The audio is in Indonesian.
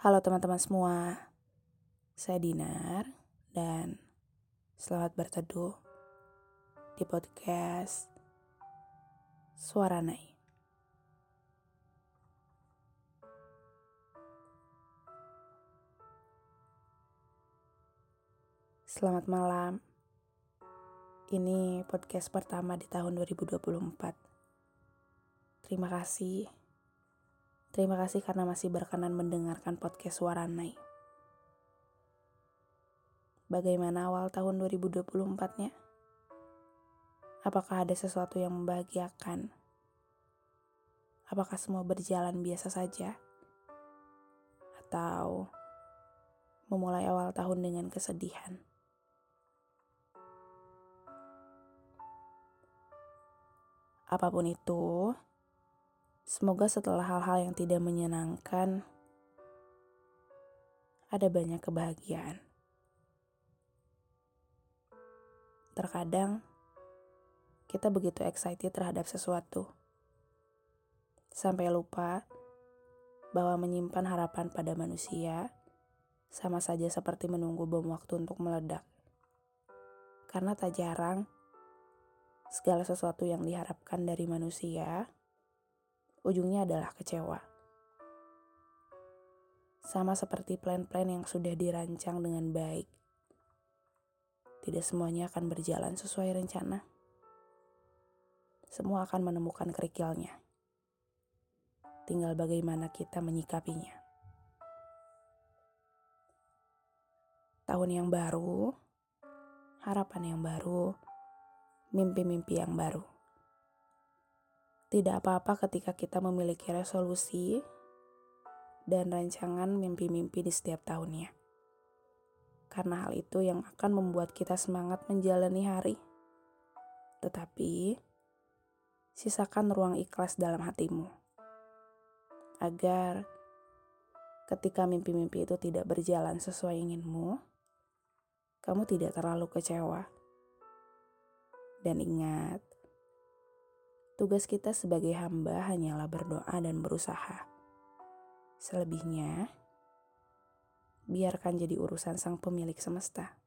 Halo teman-teman semua, saya Dinar dan selamat berteduh di podcast Suara Nai. Selamat malam. Ini podcast pertama di tahun 2024. Terima kasih Terima kasih karena masih berkenan mendengarkan podcast Suara Nai. Bagaimana awal tahun 2024-nya? Apakah ada sesuatu yang membahagiakan? Apakah semua berjalan biasa saja? Atau memulai awal tahun dengan kesedihan? Apa pun itu, Semoga setelah hal-hal yang tidak menyenangkan, ada banyak kebahagiaan. Terkadang kita begitu excited terhadap sesuatu, sampai lupa bahwa menyimpan harapan pada manusia sama saja seperti menunggu bom waktu untuk meledak. Karena tak jarang segala sesuatu yang diharapkan dari manusia ujungnya adalah kecewa. Sama seperti plan-plan yang sudah dirancang dengan baik. Tidak semuanya akan berjalan sesuai rencana. Semua akan menemukan kerikilnya. Tinggal bagaimana kita menyikapinya. Tahun yang baru, harapan yang baru, mimpi-mimpi yang baru. Tidak apa-apa ketika kita memiliki resolusi dan rancangan mimpi-mimpi di setiap tahunnya. Karena hal itu yang akan membuat kita semangat menjalani hari. Tetapi, sisakan ruang ikhlas dalam hatimu. Agar ketika mimpi-mimpi itu tidak berjalan sesuai inginmu, kamu tidak terlalu kecewa. Dan ingat, Tugas kita sebagai hamba hanyalah berdoa dan berusaha. Selebihnya, biarkan jadi urusan sang pemilik semesta.